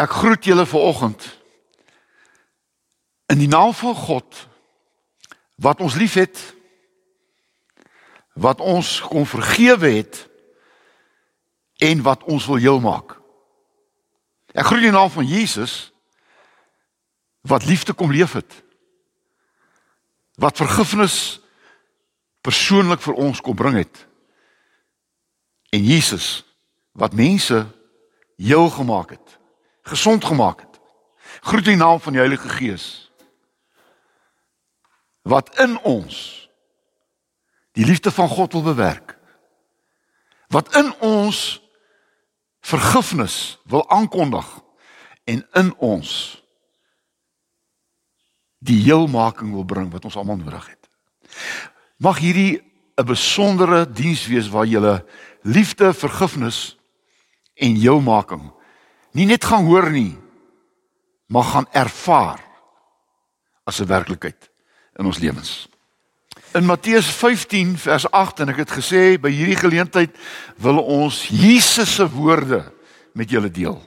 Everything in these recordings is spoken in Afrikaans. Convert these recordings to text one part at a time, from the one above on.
Ek groet julle vanoggend in die naam van God wat ons liefhet wat ons kom vergewe het en wat ons wil heel maak. Ek groet in die naam van Jesus wat liefde kom leef het. Wat vergifnis persoonlik vir ons kom bring het. En Jesus wat mense heel gemaak het, gesond gemaak het. Groet in die naam van die Heilige Gees wat in ons die liefde van God wil bewerk. Wat in ons vergifnis wil aankondig en in ons die heelmaking wil bring wat ons almal nodig het. Mag hierdie 'n besondere diens wees waar jy liefde, vergifnis en heelmaking nie net gaan hoor nie, maar gaan ervaar as 'n werklikheid in ons lewens. In Matteus 15 vers 8 en ek het gesê by hierdie geleentheid wil ons Jesus se woorde met julle deel.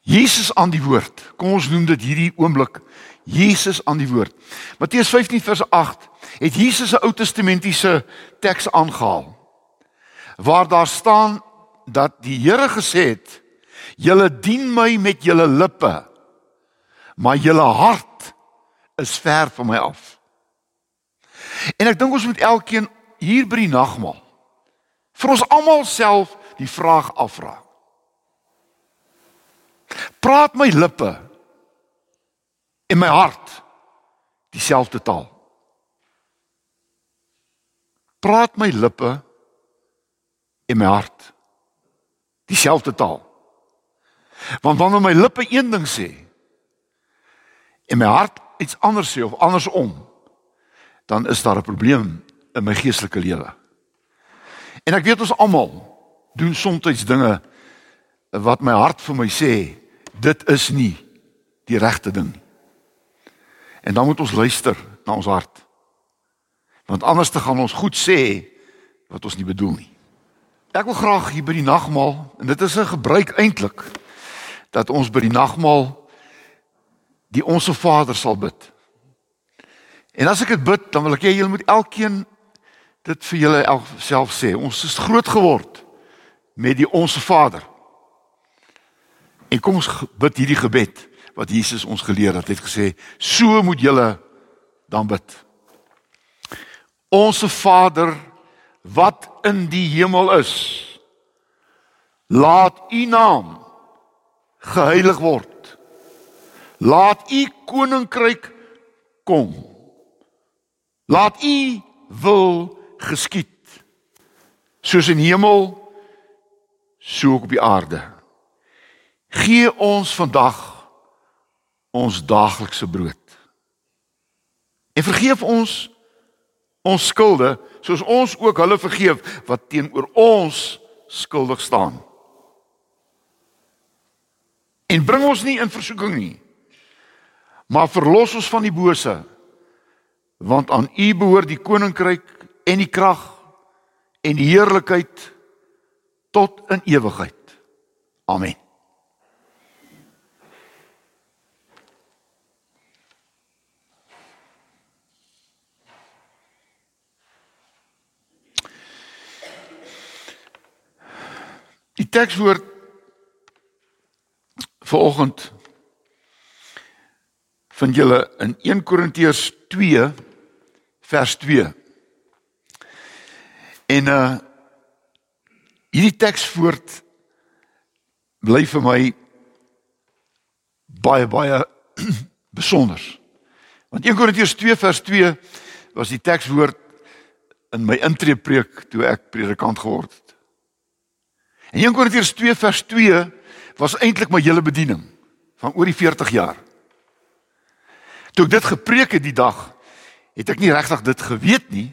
Jesus aan die woord. Kom ons noem dit hierdie oomblik Jesus aan die woord. Matteus 15 vers 8 het Jesus 'n Ou Testamentiese teks aangehaal waar daar staan dat die Here gesê het: "Julle dien my met julle lippe, maar julle hart is ver van my af." En ek dink ons moet elkeen hier by die nagmaal vir ons almal self die vraag afvra. Praat my lippe en my hart dieselfde taal? Praat my lippe en my hart dieselfde taal? Want wanneer my lippe een ding sê en my hart iets anders sê of andersom, dan is daar 'n probleem in my geestelike lewe. En ek weet ons almal doen soms dinge wat my hart vir my sê dit is nie die regte ding nie. En dan moet ons luister na ons hart. Want anders te gaan ons goed sê wat ons nie bedoel nie. Ek wil graag hier by die nagmaal en dit is 'n gebruik eintlik dat ons by die nagmaal die onsse Vader sal bid. En as ek dit bid, dan wil ek hê julle moet elkeen dit vir julle self sê. Ons is groot geword met die onsse Vader. En kom ons bid hierdie gebed wat Jesus ons geleer het. Hy het gesê, "So moet julle dan bid." Onse Vader wat in die hemel is, laat U naam geheilig word. Laat U koninkryk kom. Laat U wil geskied soos in hemel so ook op die aarde. Gee ons vandag ons daaglikse brood. En vergeef ons ons skulde soos ons ook hulle vergeef wat teenoor ons skuldig staan. En bring ons nie in versoeking nie. Maar verlos ons van die bose want aan U behoort die koninkryk en die krag en die heerlikheid tot in ewigheid. Amen. Die tekswoord vanoggend vind julle in 1 Korintiërs 2 vers 2. En uh hierdie tekswoord bly vir my baie baie besonder. Want 1 Korintiërs 2 vers 2 was die tekswoord in my intreepreek toe ek predikant geword het. En 1 Korintiërs 2 vers 2 was eintlik my hele bediening van oor die 40 jaar. Toe ek dit gepreek het die dag, het ek nie regtig dit geweet nie,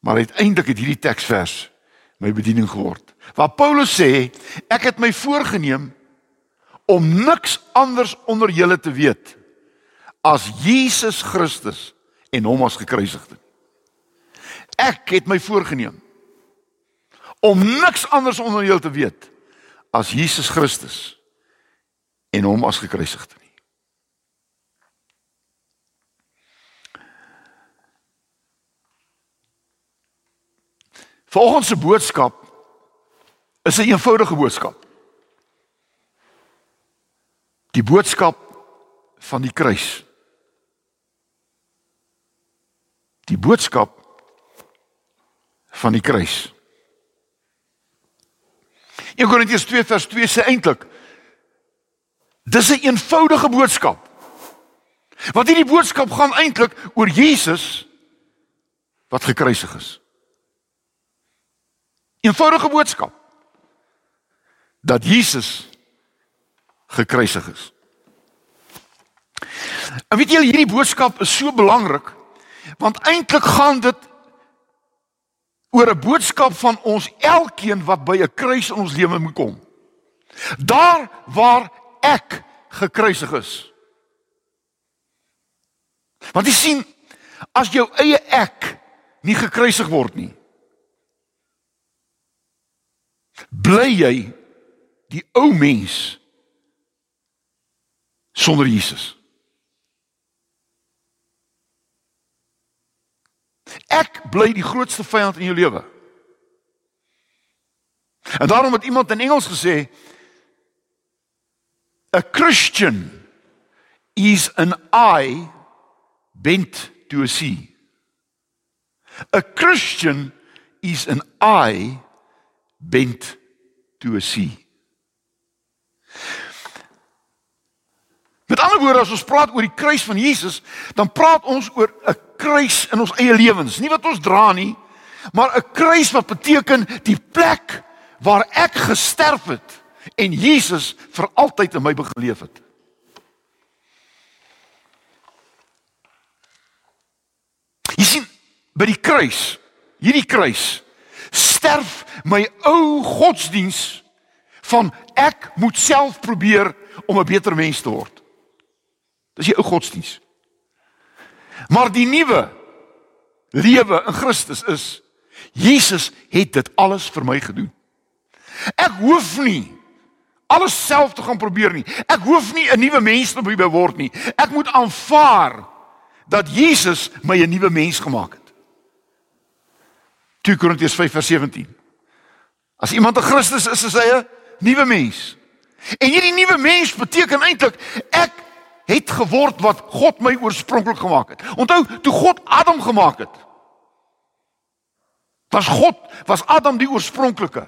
maar uiteindelik het hierdie teksvers my bediening geword. Waar Paulus sê, ek het my voorgenem om niks anders onder julle te weet as Jesus Christus en hom as gekruisigde. Ek het my voorgenem om niks anders onder julle te weet as Jesus Christus en hom as gekruisigde nie. Volgens se boodskap is 'n eenvoudige boodskap. Die boodskap van die kruis. Die boodskap van die kruis. 1 Korintiërs 2 vers 2 sê eintlik dis 'n eenvoudige boodskap. Want hierdie boodskap gaan eintlik oor Jesus wat gekruisig is. Eenvoudige boodskap dat Jesus gekruisig is. En weet julle hierdie boodskap is so belangrik want eintlik gaan dit oor 'n boodskap van ons elkeen wat by 'n kruis in ons lewe moet kom. Daar waar ek gekruisig is. Want jy sien as jou eie ek nie gekruisig word nie bly jy die ou mens sonder Jesus. Ek bly die grootste vyand in jou lewe. En daarom het iemand in Engels gesê a Christian is an eye bent to a sea. A Christian is an eye bent to a sea. Met ander woorde as ons praat oor die kruis van Jesus, dan praat ons oor 'n kruis in ons eie lewens, nie wat ons dra nie, maar 'n kruis wat beteken die plek waar ek gesterf het en Jesus vir altyd in my begeleef het. Jy sien, by die kruis, hierdie kruis, sterf my ou godsdiens van ek moet self probeer om 'n beter mens te word. Dis die ou godsdiens. Maar die nuwe lewe in Christus is Jesus het dit alles vir my gedoen. Ek hoef nie alles self te gaan probeer nie. Ek hoef nie 'n nuwe mens te probeer word nie. Ek moet aanvaar dat Jesus my 'n nuwe mens gemaak het. 2 Korintiërs 5 vers 17. As iemand 'n Christus is, is hy 'n nuwe mens. En hierdie nuwe mens beteken eintlik ek het geword wat God my oorspronklik gemaak het. Onthou, toe God Adam gemaak het, was God, was Adam die oorspronklike.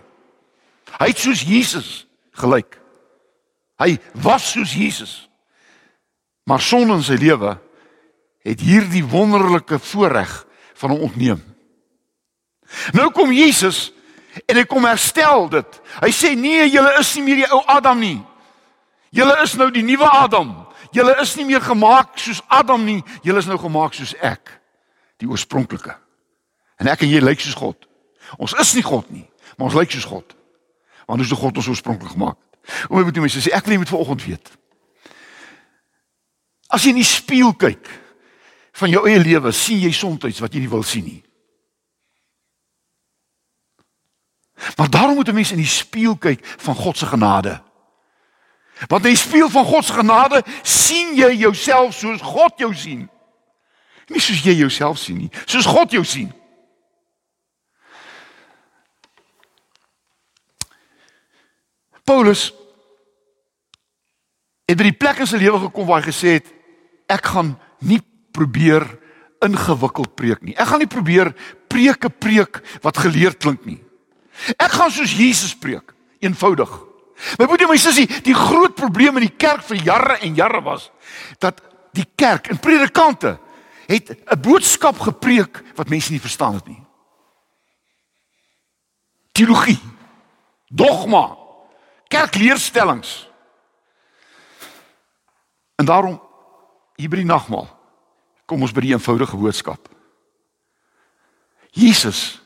Hy het soos Jesus gelyk. Hy was soos Jesus. Maar sonde in sy lewe het hierdie wonderlike voorreg van hom ontneem. Nou kom Jesus en hy kom herstel dit. Hy sê nee, julle is nie meer die ou Adam nie. Julle is nou die nuwe Adam. Julle is nie meer gemaak soos Adam nie, julle is nou gemaak soos ek, die oorspronklike. En ek en jy lyk soos God. Ons is nie God nie, maar ons lyk soos God. Want ons het God ons oorspronklik gemaak. O my broer, mense, ek wil net vanoggend weet. As jy in die spieël kyk van jou eie lewe, sien jy soms wat jy nie wil sien nie. Maar daarom moet 'n mens in die spieël kyk van God se genade. Want in die spieël van God se genade sien jy jouself soos God jou sien. Nie soos jy jouself sien nie, soos God jou sien. Paulus het by die plek in sy lewe gekom waar hy gesê het ek gaan nie probeer ingewikkeld preek nie. Ek gaan nie probeer preke preek wat geleerd klink nie. Ek gaan soos Jesus preek, eenvoudig. My broer en my sussie, die groot probleem in die kerk vir jare en jare was dat die kerk en predikante het 'n boodskap gepreek wat mense nie verstaan het nie. Teologie, dogma, kerkleerstellings. En daarom hier by die nagmaal kom ons by die eenvoudige boodskap. Jesus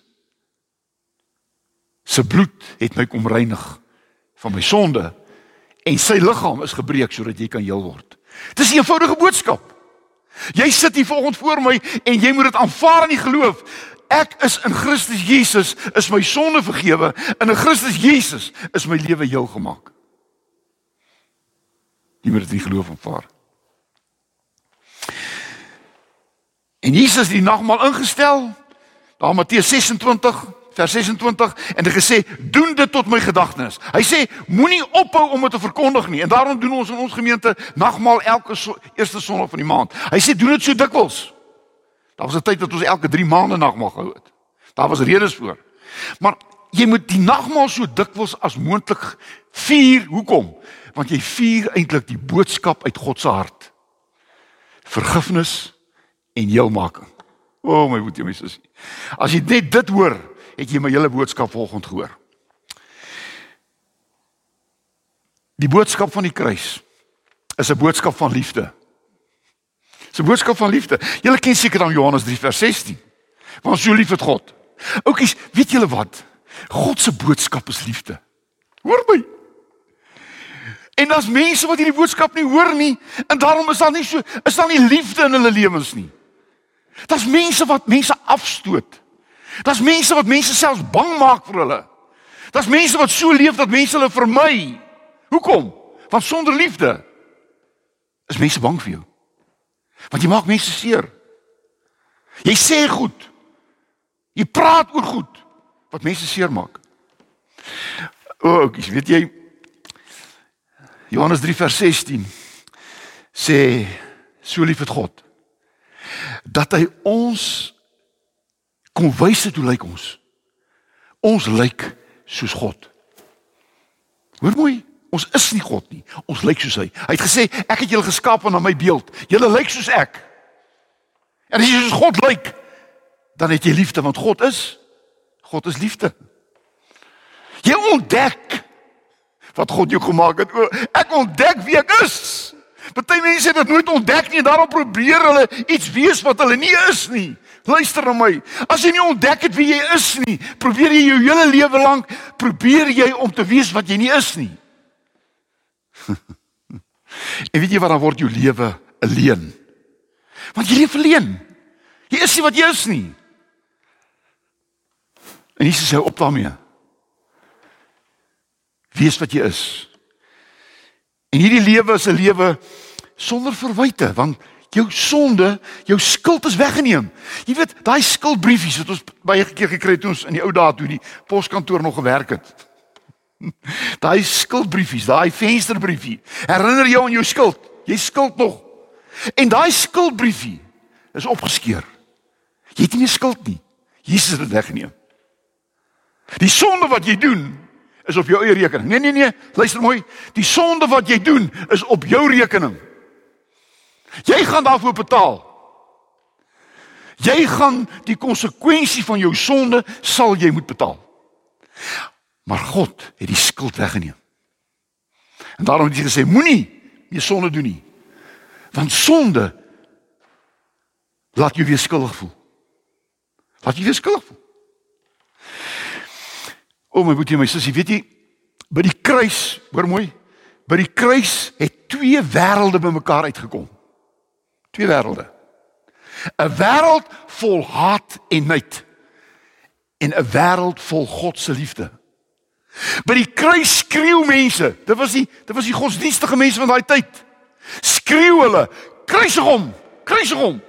se bloed het my kom reinig van my sonde en sy liggaam is gebreek sodat jy kan heel word. Dis 'n eenvoudige boodskap. Jy sit hier vanoggend voor my en jy moet dit aanvaar in die geloof. Ek is in Christus Jesus, is my sonde vergewe en in Christus Jesus is my lewe heel gemaak. Jy moet dit in geloof aanvaar. En Jesus het die nagmaal ingestel. Daar Matteus 26 vers 26 en het gesê doen dit tot my gedagtenis. Hy sê moenie ophou om dit te verkondig nie en daarom doen ons in ons gemeente nagmaal elke so, eerste Sondag van die maand. Hy sê doen dit so dikwels. Daar was 'n tyd dat ons elke 3 maande nagmaal gehou het. Daar was redes voor. Maar jy moet die nagmaal so dikwels as moontlik vier. Hoekom? Want jy vier eintlik die boodskap uit God se hart. Vergifnis en heelmaking. O oh, my boetie my sussie. As jy net dit hoor, het jy my hele boodskap volgend gehoor. Die boodskap van die kruis is 'n boodskap van liefde. Dis 'n boodskap van liefde. Julle ken seker dan Johannes 3 vers 16. Want so lief het God. Oukies, weet julle wat? God se boodskap is liefde. Hoor my. En daar's mense wat hierdie boodskap nie hoor nie en daarom is daar nie so is daar nie liefde in hulle lewens nie. Daar's mense wat mense afstoot. Daar's mense wat mense selfs bang maak vir hulle. Daar's mense wat so leef dat mense hulle vermy. Hoekom? Want sonder liefde is mense bang vir jou. Want jy maak mense seer. Jy sê goed. Jy praat oor goed wat mense seermaak. O, oh, ek weet jy Johannes 3 vers 16 sê so lief het God dat hy ons kom wys dit hoe lyk ons. Ons lyk soos God. Hoor mooi, ons is nie God nie. Ons lyk soos hy. Hy het gesê ek het julle geskaap na my beeld. Julle lyk soos ek. En as jy soos God lyk, dan het jy liefde want God is God is liefde. Jy ontdek wat God jou gemaak het. O, ek ontdek wie ek is. Party mense het dit nooit ontdek nie en daarom probeer hulle iets wees wat hulle nie is nie. Luister na my. As jy nie ontdek het wie jy is nie, probeer jy jou hele lewe lank probeer jy om te wees wat jy nie is nie. en weet jy wat dan word jou lewe alleen? Want jy leef alleen. Jy is nie wat jy is nie. En Jesus sê op daarmee. Wees wat jy is. En hierdie lewe is 'n lewe sonder verwyte want jou sonde, jou skuld is weggeneem. Jy weet, daai skuldbriefies wat ons baie keer gekry het toe ons in die ou dae toe die poskantoor nog gewerk het. Daai skuldbriefies, daai vensterbriefie, herinner jou aan jou skuld. Jy skuld nog. En daai skuldbriefie is opgeskeur. Jy het nie meer skuld nie. Jesus het dit weggeneem. Die sonde wat jy doen is op jou eie rekening. Nee nee nee, luister mooi. Die sonde wat jy doen is op jou rekening. Jy gaan daarvoor betaal. Jy gaan die konsekwensie van jou sonde sal jy moet betaal. Maar God het die skuld weggeneem. En daarom het hy gesê moenie meer sonde doen nie. Want sonde laat jou weer skuldig voel. Laat jou weer skuldig voel. O my boetie, my sussie, weet jy, by die kruis, hoor mooi, by die kruis het twee wêrelde bymekaar uitgekom. Twee wêrelde. 'n Wêreld vol haat en nait en 'n wêreld vol God se liefde. By die kruis skreeu mense. Dit was die dit was die godsdienstige mense van daai tyd. Skreeu hulle, kruisig hom, kruisig hom.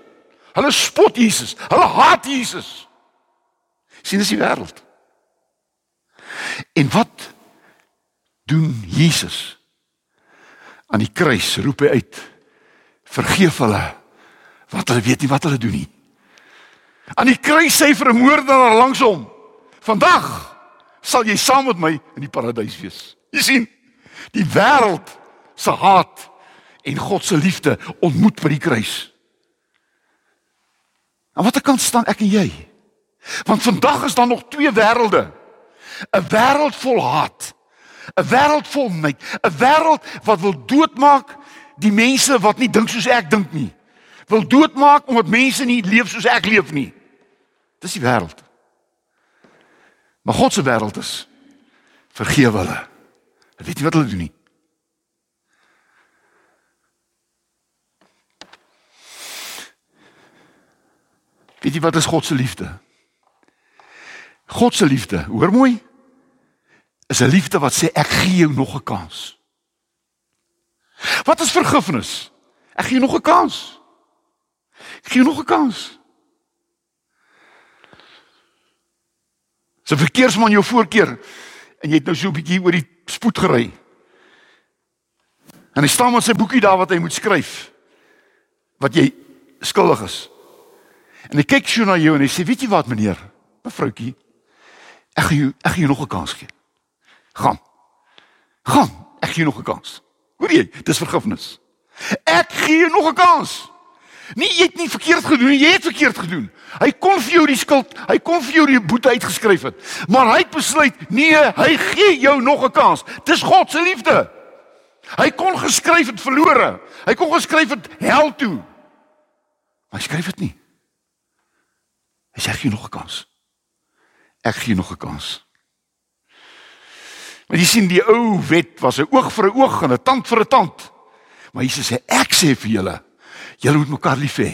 Hulle spot Jesus. Hulle haat Jesus. Sien dis die wêreld. En wat doen Jesus? Aan die kruis roep hy uit: Vergeef hulle want hulle weet nie wat hulle doen nie. Aan die kruis sê vir 'n moordenaar langs hom: Vandag sal jy saam met my in die paradys wees. Jy sien, die wêreld se haat en God se liefde ontmoet by die kruis. Aan watter kant staan ek en jy? Want vandag is daar nog twee wêrelde. 'n Wêreld vol haat. 'n Wêreld vol nait, 'n wêreld wat wil doodmaak die mense wat nie dink soos ek dink nie wil doodmaak omdat mense nie leef soos ek leef nie. Dis die wêreld. Maar God se wêreld is vergewe hulle. Hulle weet nie wat hulle doen nie. Weet jy wat is God se liefde? God se liefde, hoor mooi, is 'n liefde wat sê ek gee jou nog 'n kans. Wat is vergifnis? Ek gee jou nog 'n kans. Gee nog 'n kans. So verkeersman jou voorkeer en jy het nou so 'n bietjie oor die spoed gery. En hy staan met sy boekie daar wat hy moet skryf. Wat jy skuldig is. En hy kyk so na jou en hy sê, "Weet jy wat, meneer, mevroutjie, ek gaan jou ek gaan jou nog 'n kans gee. Gaan. Gaan, ek gee jou nog 'n kans." Hoor jy? Dis vergifnis. Ek gee jou nog 'n kans. Nee, jy het nie verkeerd gedoen jy het verkeerd gedoen. Hy kon vir jou die skuld, hy kon vir jou die boete uitgeskryf het. Maar hy het besluit, nee, hy gee jou nog 'n kans. Dis God se liefde. Hy kon geskryf het verlore. Hy kon geskryf het hel toe. Maar hy skryf dit nie. Hy sê gee nog 'n kans. Ek gee nog 'n kans. Maar jy sien die ou wet was 'n oog vir 'n oog en 'n tand vir 'n tand. Maar Jesus sê ek sê vir julle, julle moet mekaar lief hê.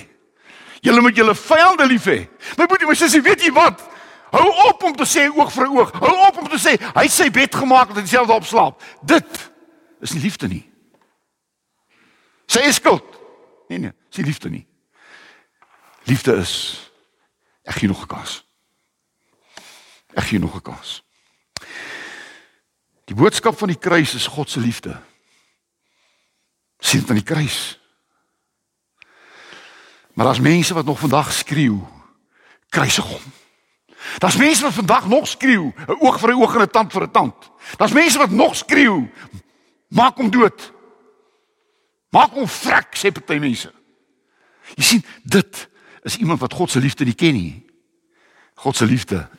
Julle moet julle vyande lief hê. My boetie, my sussie, weet jy wat? Hou op om te sê oog vir oog. Hou op om te sê hy het sy bed gemaak en dieselfde op slaap. Dit is nie liefde nie. Sy is skuld. Nee nee, nie liefde nie. Liefde is ek gee nog 'n kans. Ek gee nog 'n kans. Die boodskap van die kruis is God se liefde. sien dit aan die kruis. Maar daar's mense wat nog vandag skreeu kruisig hom. Daar's mense wat vandag nog skreeu 'n oog vir 'n oog en 'n tand vir 'n tand. Daar's mense wat nog skreeu maak hom dood. Maak hom vrek sê party mense. Jy sien dit is iemand wat God se liefde nie ken nie. God se liefde.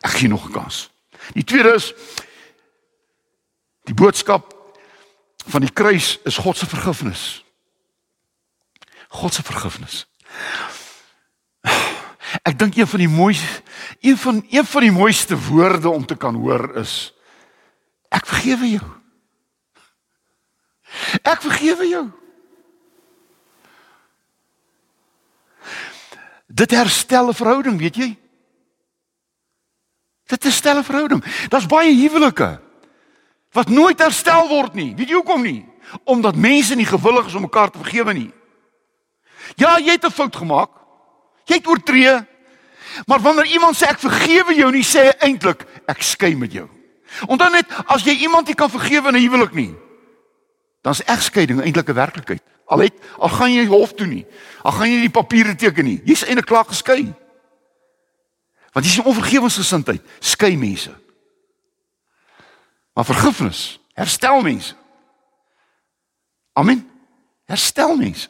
Ek gee nog 'n kans. Die tweede is die boodskap van die kruis is God se vergifnis. God se vergifnis. Ek dink een van die mooiste een van een van die mooiste woorde om te kan hoor is ek vergewe jou. Ek vergewe jou. Dit herstel 'n verhouding, weet jy? Dit herstel 'n verhouding. Daar's baie huwelike wat nooit herstel word nie. Weet jy hoekom nie? Omdat mense nie gewillig is om mekaar te vergewe nie. Ja, jy het 'n fout gemaak. Jy het oortree. Maar wanneer iemand sê ek vergewe jou, nie sê hy eintlik ek skei met jou. Onthou net as jy iemand nie kan vergewe in 'n huwelik nie, dan is egskeiding eintlik 'n werklikheid. Al het al gaan jy hof toe nie. Al gaan jy nie die papiere teken nie. Jy's eintlik klaar geskei. Want dis 'n onvergewensgesindheid, skei mense. Maar vergifnis herstel mense. Amen. Herstel mense.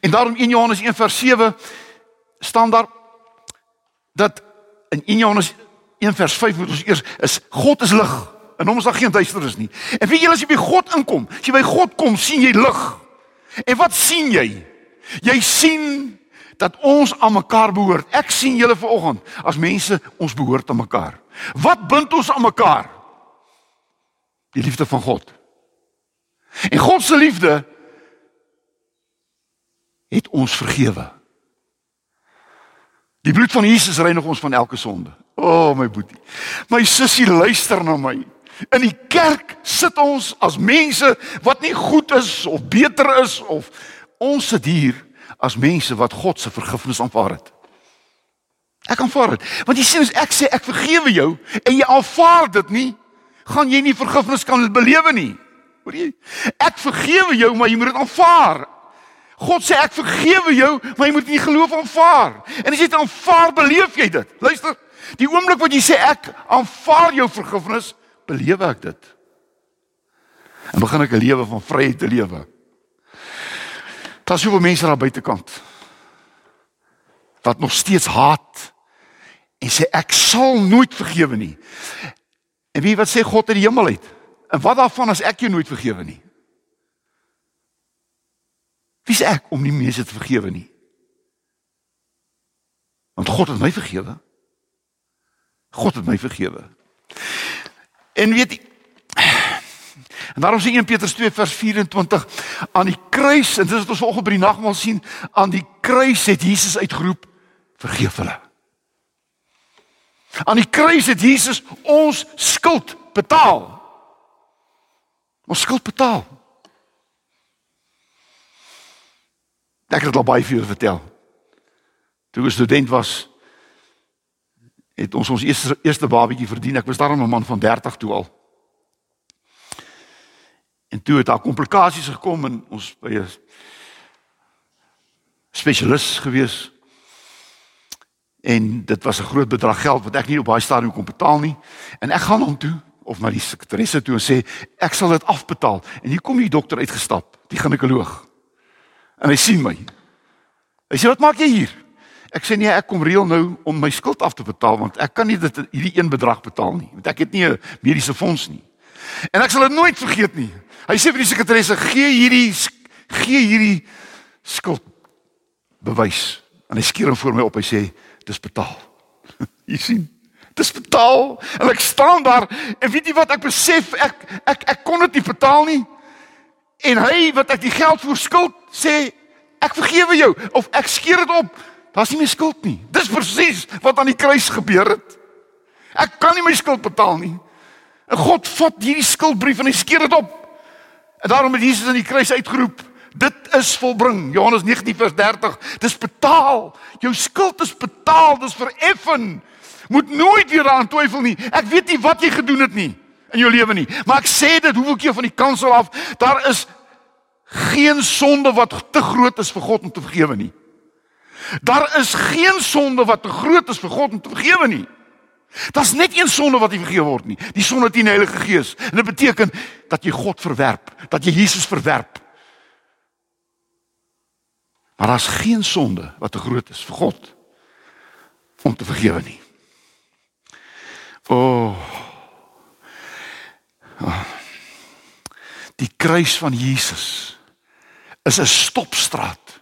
En daarom in Johannes 1 vers 7 staan daar dat in 1 Johannes 1 vers 5 moet ons eers is God is lig en hom is daar geen duisternis nie. En weet julle as jy by God inkom, as jy by God kom, sien jy lig. En wat sien jy? Jy sien dat ons aan mekaar behoort. Ek sien julle vanoggend as mense ons behoort aan mekaar. Wat bind ons aan mekaar? Die liefde van God. En God se liefde het ons vergewe. Die bloed van Jesus reinig ons van elke sonde. O, oh, my boetie. My sussie luister na my. In die kerk sit ons as mense wat nie goed is of beter is of ons sit hier as mense wat God se vergifnis aanvaar het. Ek aanvaar dit. Want jy sien as ek sê ek vergewe jou en jy aanvaar dit nie, gaan jy nie vergifnis kan belewe nie. Hoor jy? Ek vergewe jou, maar jy moet dit aanvaar. God sê ek vergewe jou, maar jy moet nie geloof aanvaar. En as jy dit aanvaar, beleef jy dit. Luister, die oomblik wat jy sê ek aanvaar jou vergifnis, belewe ek dit. En begin ek 'n lewe van vryheid te lewe. Daar's soveel mense daar buitekant wat nog steeds haat en sê ek sal nooit vergewe nie. En wie wat sê God uit die hemel uit? En wat daarvan as ek jou nooit vergewe nie? Wie's ek om nie mense te vergewe nie? Want God het my vergewe. God het my vergewe. En weet jy En daarom sê 1 Petrus 2 vers 24 aan die kruis en dis wat ons vanoggend by die nagmaal sien, aan die kruis het Jesus uitgeroep vergeef hulle. Aan die kruis het Jesus ons skuld betaal. Ons skuld betaal. Ek het dit al baie vir julle vertel. Toe ek 'n student was, het ons ons eerste eerste babatjie verdien. Ek was daarom 'n man van 30 toe al. En toe het daar komplikasies gekom en ons by 'n spesialis gewees. En dit was 'n groot bedrag geld wat ek nie op baie stadium kon betaal nie. En ek gaan hom toe of na die sekretaresse toe en sê ek sal dit afbetaal. En hier kom die dokter uitgestap, die ginekoloog. En hy sien my. Hy sê wat maak jy hier? Ek sê nee, ek kom reël nou om my skuld af te betaal want ek kan nie dit hierdie een bedrag betaal nie. Want ek het nie 'n mediese fonds nie. En ek sal dit nooit vergeet nie. Hy sê vir die sekretaresse, "Gee hierdie gee hierdie skuld bewys." En hy skeer hom voor my op. Hy sê, "Dis betaal." Jy sien, dis betaal. En ek staan daar en weet jy wat ek besef, ek ek ek kon dit nie betaal nie. En hy wat ek die geld voor skuld sê, "Ek vergewe jou of ek skeer dit op." Daar's nie meer skuld nie. Dis presies wat aan die kruis gebeur het. Ek kan nie my skuld betaal nie. En God vat hierdie skuldbrief en hy skeer dit op. En daarom het Jesus aan die kruis uitgeroep, dit is volbring. Johannes 19 vers 30. Dis betaal. Jou skuld is betaal, dis vereffen. Moet nooit weer daaraan twyfel nie. Ek weet nie wat jy gedoen het nie in jou lewe nie, maar ek sê dit hoeveel keer van die kansel af, daar is geen sonde wat te groot is vir God om te vergewe nie. Daar is geen sonde wat te groot is vir God om te vergewe nie. Daar's net een sonde wat nie vergewe word nie, die sonde teen die Heilige Gees. En dit beteken dat jy God verwerp, dat jy Jesus verwerp. Maar daar's geen sonde wat te groot is vir God om te vergewe nie. O. Oh. Oh. Die kruis van Jesus is 'n stopstraat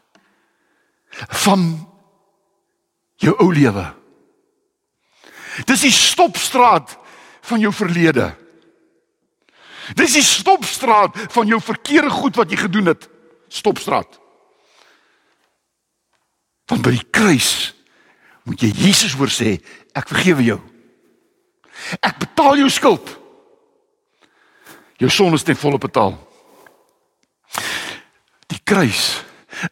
van jou ou lewe. Dis die stopstraat van jou verlede. Dis die stopstraat van jou verkeerde goed wat jy gedoen het. Stopstraat. Want by die kruis moet jy Jesus hoor sê, ek vergewe jou. Ek betaal jou skuld. Jou sonde is ten volle betaal. Die kruis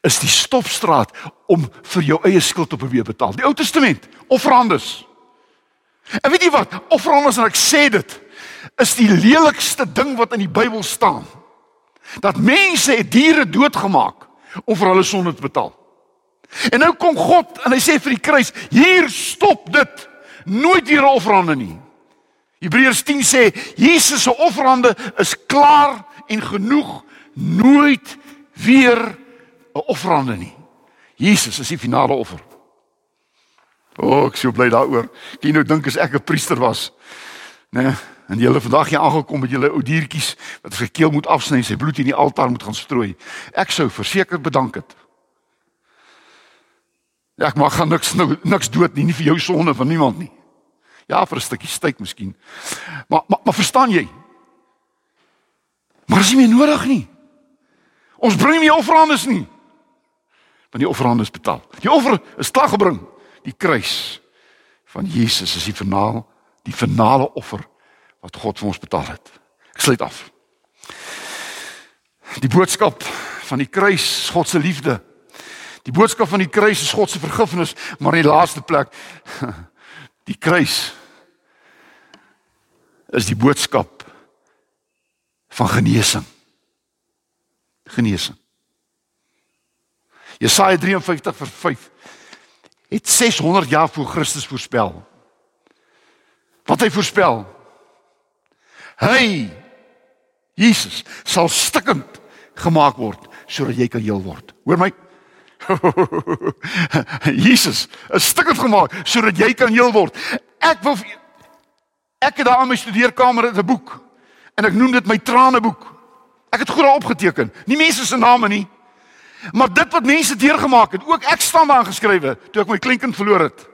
is die stopstraat om vir jou eie skuld te probeer betaal. Die Ou Testament, offerandes. En weet jy wat? Offerandes en ek sê dit is die lelikste ding wat in die Bybel staan. Dat mense het diere doodgemaak om vir hulle sonde te betaal. En nou kom God en hy sê vir die kruis, hier stop dit. Nooit weer offerande nie. Hebreërs 10 sê Jesus se offerande is klaar en genoeg, nooit weer 'n offerande nie. Jesus is die finale offer. O, oh, ek sou bly daaroor. Kan jy nou dink as ek 'n priester was? Né? Nee, en het vandag hier aangekom met julle ou diertjies wat vir keel moet afsny en sy bloed in die altaar moet gaan strooi. Ek sou verseker bedank het. Ja, ek mag gaan niks niks dood nie, nie vir jou sonde van niemand nie. Ja, vir 'n stukkie steak miskien. Maar maar maar verstaan jy? Maar is nie meer nodig nie. Ons bring nie offerandes nie. Want die offerandes betaal. Die offer is klaar gebring. Die kruis van Jesus is die finaal, die finale offer wat God vir ons betaal het. Ek sluit af. Die boodskap van die kruis, God se liefde. Die boodskap van die kruis is God se vergifnis, maar in die laaste plek die kruis is die boodskap van genesing. Genesing. Jesaja 53 vers 5 het 600 jaar voor Christus voorspel. Wat hy voorspel? Hy Jesus sal stikkend gemaak word sodat jy kan heel word. Hoor my? Jesus is stikkend gemaak sodat jy kan heel word. Ek wil ek het daar in my studeerkamer 'n boek en ek noem dit my traneboek. Ek het goed daar opgeteken. Nie mense se name nie. Maar dit wat mense deurgemaak het, ook ek staan daar geskrywe toe ek my kleinkind verloor het.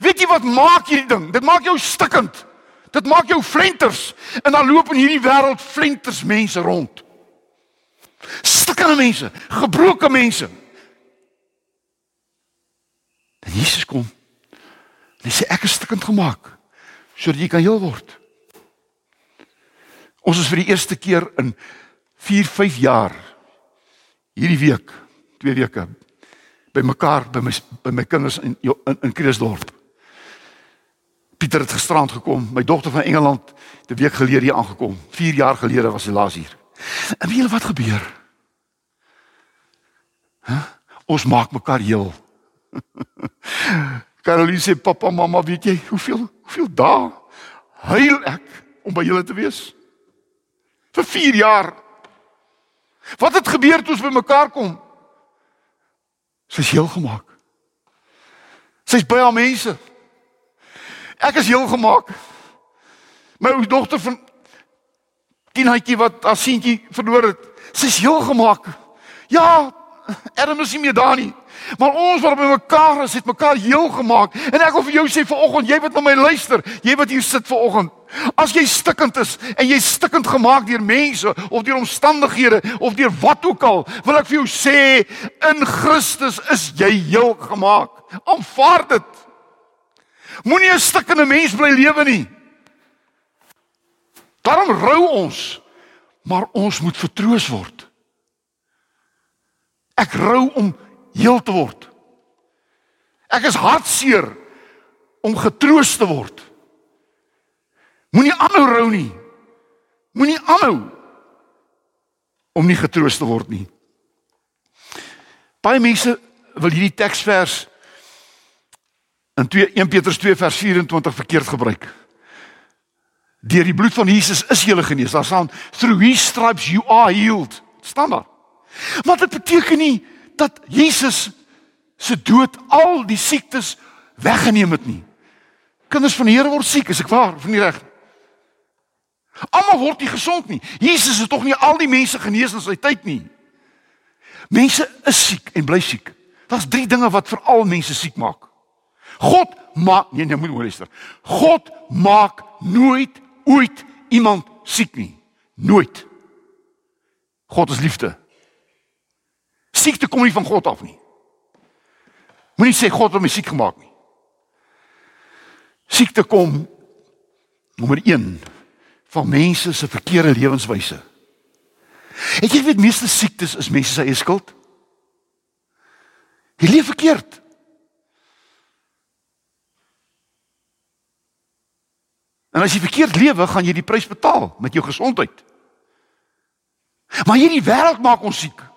Weet jy wat maak hierdie ding? Dit maak jou stikkend. Dit maak jou flenters en dan loop in hierdie wêreld flenters mense rond. Stikkende mense, gebroke mense. En Jesus kom. En hy sê ek is stikkend gemaak sodat jy kan heel word. Ons is vir die eerste keer in 4, 5 jaar hierdie week, twee weke by mekaar by my by my kinders in in, in Kreeusdorp. Pieter het gisterand gekom. My dogter van Engeland het 'n week gelede hier aangekom. 4 jaar gelede was sy laas hier. En weet julle wat gebeur? Huh? Ons maak mekaar heel. Caroline sê pappa, mamma, weet jy hoeveel hoeveel dae huil ek om by julle te wees? Vir 4 jaar. Wat het gebeur toe ons by mekaar kom? Sy's heel gemaak. Sy's by haar mense. Ek is heel gemaak. My ou dogter van tienetjie wat haar seentjie verloor het, sy's heel gemaak. Ja, Adam is nie meer daar nie. Maar ons wat by mekaar is, het mekaar heel gemaak. En ek wil vir jou sê vanoggend, jy wat na my luister, jy wat hier sit vanoggend, as jy stikkend is en jy stikkend gemaak deur mense of deur omstandighede of deur wat ook al, wil ek vir jou sê in Christus is jy heel gemaak. Aanvaar dit. Moenie 'n stikkende mens bly lewe nie. Daarom rou ons, maar ons moet vertroos word. Ek rou om heel te word. Ek is hartseer om getroos te word. Moenie aanhou rou nie. Moenie aanhou om nie getroos te word nie. Baie mense wil hierdie teksvers in 2 1 Petrus 2 vers 24 verkeerd gebruik. Deur die bloed van Jesus is jy genees. Daar staan through his stripes you are healed. staan daar. Maar dit beteken nie dat Jesus se dood al die siektes weggeneem het nie. Kinders van die Here word siek, is ek waar of nie reg? Almal word nie gesond nie. Jesus het tog nie al die mense genees in sy tyd nie. Mense is siek en bly siek. Daar's drie dinge wat veral mense siek maak. God maak nee, nee, moet luister. God maak nooit ooit iemand siek nie. Nooit. God is liefde. Siekte kom nie van God af nie. Moenie sê God het my siek gemaak nie. Siekte kom nommer 1 van mense se verkeerde lewenswyse. Het jy weet meeste siektes is mense se eie skuld? Jy leef verkeerd. En as jy verkeerd lewe, gaan jy die prys betaal met jou gesondheid. Maar hierdie wêreld maak ons siek.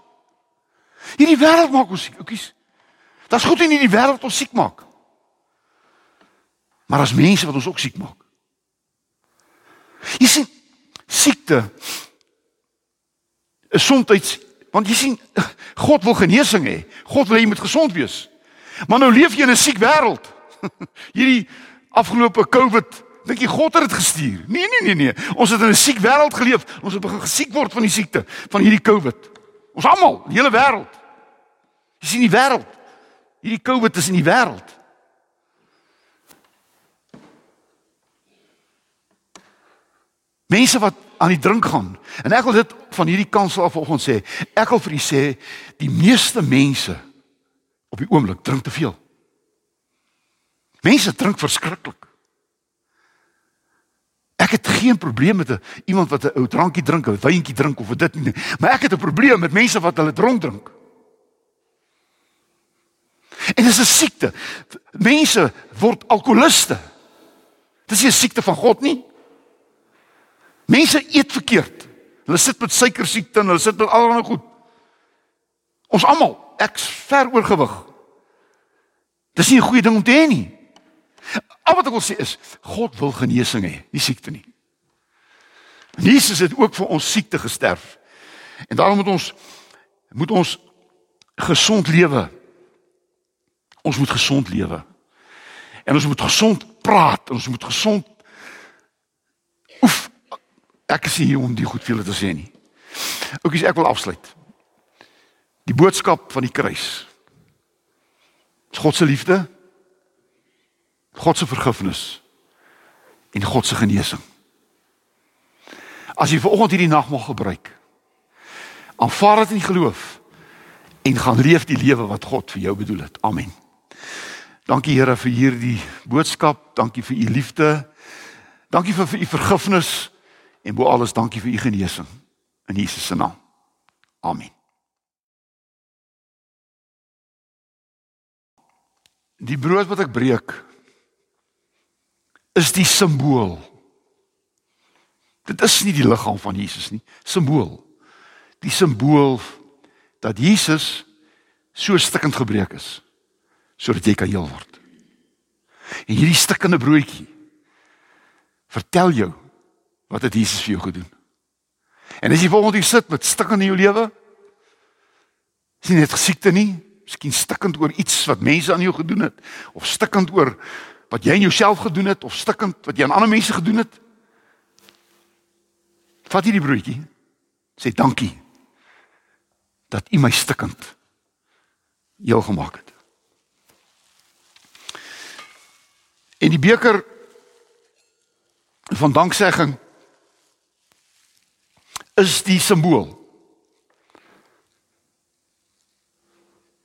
Hierdie wêreld maak ons siek. Oukies. Daar's goed in hierdie wêreld wat ons siek maak. Maar as mense wat ons ook siek maak. Jy sien siekte is soms want jy sien God wil genesing hê. God wil hê jy moet gesond wees. Maar nou leef jy in 'n siek wêreld. Hierdie afgelope COVID dink jy God het dit gestuur? Nee nee nee nee. Ons het in 'n siek wêreld geleef. Ons het begin gesiek word van die siekte van hierdie COVID. Ons almal, die hele wêreld. Jy sien die wêreld. Hierdie COVID is in die wêreld. Mense wat aan die drink gaan. En ek wil dit van hierdie kansel af vanoggend sê. Ek wil vir u sê die meeste mense op die oomblik drink te veel. Mense drink verskriklik. Ek het geen probleem met iemand wat 'n ou drankie drink, 'n wyntjie drink of dit nie, maar ek het 'n probleem met mense wat hulle dronk drink. En dis 'n siekte. Mense word alkoholiste. Dis nie 'n siekte van God nie. Mense eet verkeerd. Hulle sit met suiker siekte en hulle sit met allerlei goed. Ons almal, ek's ver oorgewig. Dis nie 'n goeie ding om te hê nie. Al wat ek wil sê is God wil genesing hê, nie siekte nie. Jesus het ook vir ons siekte gesterf. En daarom moet ons moet ons gesond lewe. Ons moet gesond lewe. En ons moet gesond praat, ons moet gesond Oef, ek is hier om die goed vir julle te sê nie. Oukies, ek wil afsluit. Die boodskap van die kruis. God se liefde, God se vergifnis en God se genesing. As jy vanoggend hierdie nagmaal gebruik, aanvaar dit in geloof en gaan leef die lewe wat God vir jou bedoel het. Amen. Dankie Here vir hierdie boodskap, dankie vir u liefde. Dankie vir vir u vergifnis en bo alles dankie vir u genesing in Jesus se naam. Amen. Die brood wat ek breek is die simbool. Dit is nie die liggaam van Jesus nie, simbool. Die simbool dat Jesus so stikkend gebreek is sodat jy kan heel word. En hierdie stikkende broodjie vertel jou wat het Jesus vir jou gedoen. En as jy volgens hier sit met stikkend in jou lewe, sien net siekte nie, miskien stikkend oor iets wat mense aan jou gedoen het of stikkend oor wat jy aan jouself gedoen het of stikkend wat jy aan ander mense gedoen het. Vat hierdie broodjie. Sê dankie dat U my stikkend heel gemaak het. En die beker van danksegging is die simbool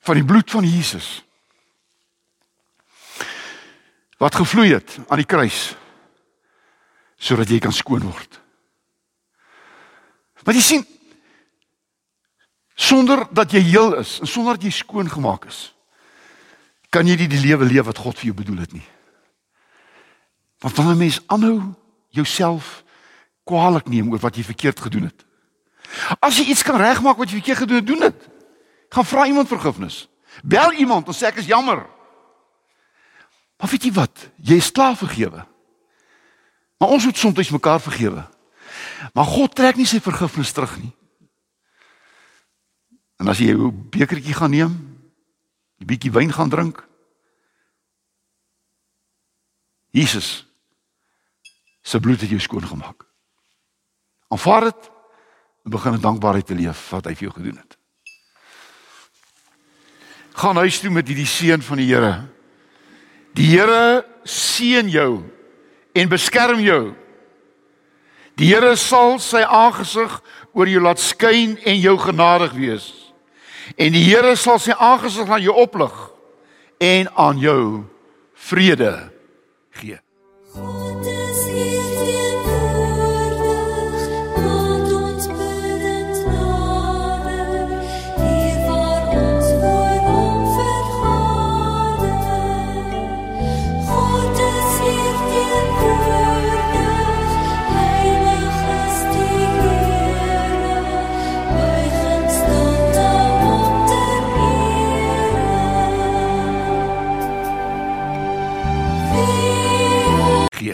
van die bloed van Jesus wat gevloei het aan die kruis sodat jy kan skoon word. Maar jy sien sonder dat jy heel is en sonder dat jy skoon gemaak is kan jy nie die lewe leef wat God vir jou bedoel het nie. Want wanneer 'n mens aanhou jouself kwaadlik neem oor wat jy verkeerd gedoen het. As jy iets kan regmaak wat jy verkeerd gedoen het, doen dit. Gaan vra iemand vergifnis. Bel iemand en sê ek is jammer. Maar weet jy wat? Jy is klaar vergewe. Maar ons moet soms mekaar vergewe. Maar God trek nie sy vergifnis terug nie. En as jy 'n bekertjie gaan neem, 'n bietjie wyn gaan drink, Jesus se bloed het jou skoon gemaak. Aanvaar dit en begin in dankbaarheid te leef wat hy vir jou gedoen het. Gaan huis toe met hierdie seën van die Here. Die Here seën jou en beskerm jou. Die Here sal sy aangesig oor jou laat skyn en jou genadig wees. En die Here sal sy aangesig aan jou oplig en aan jou vrede gee.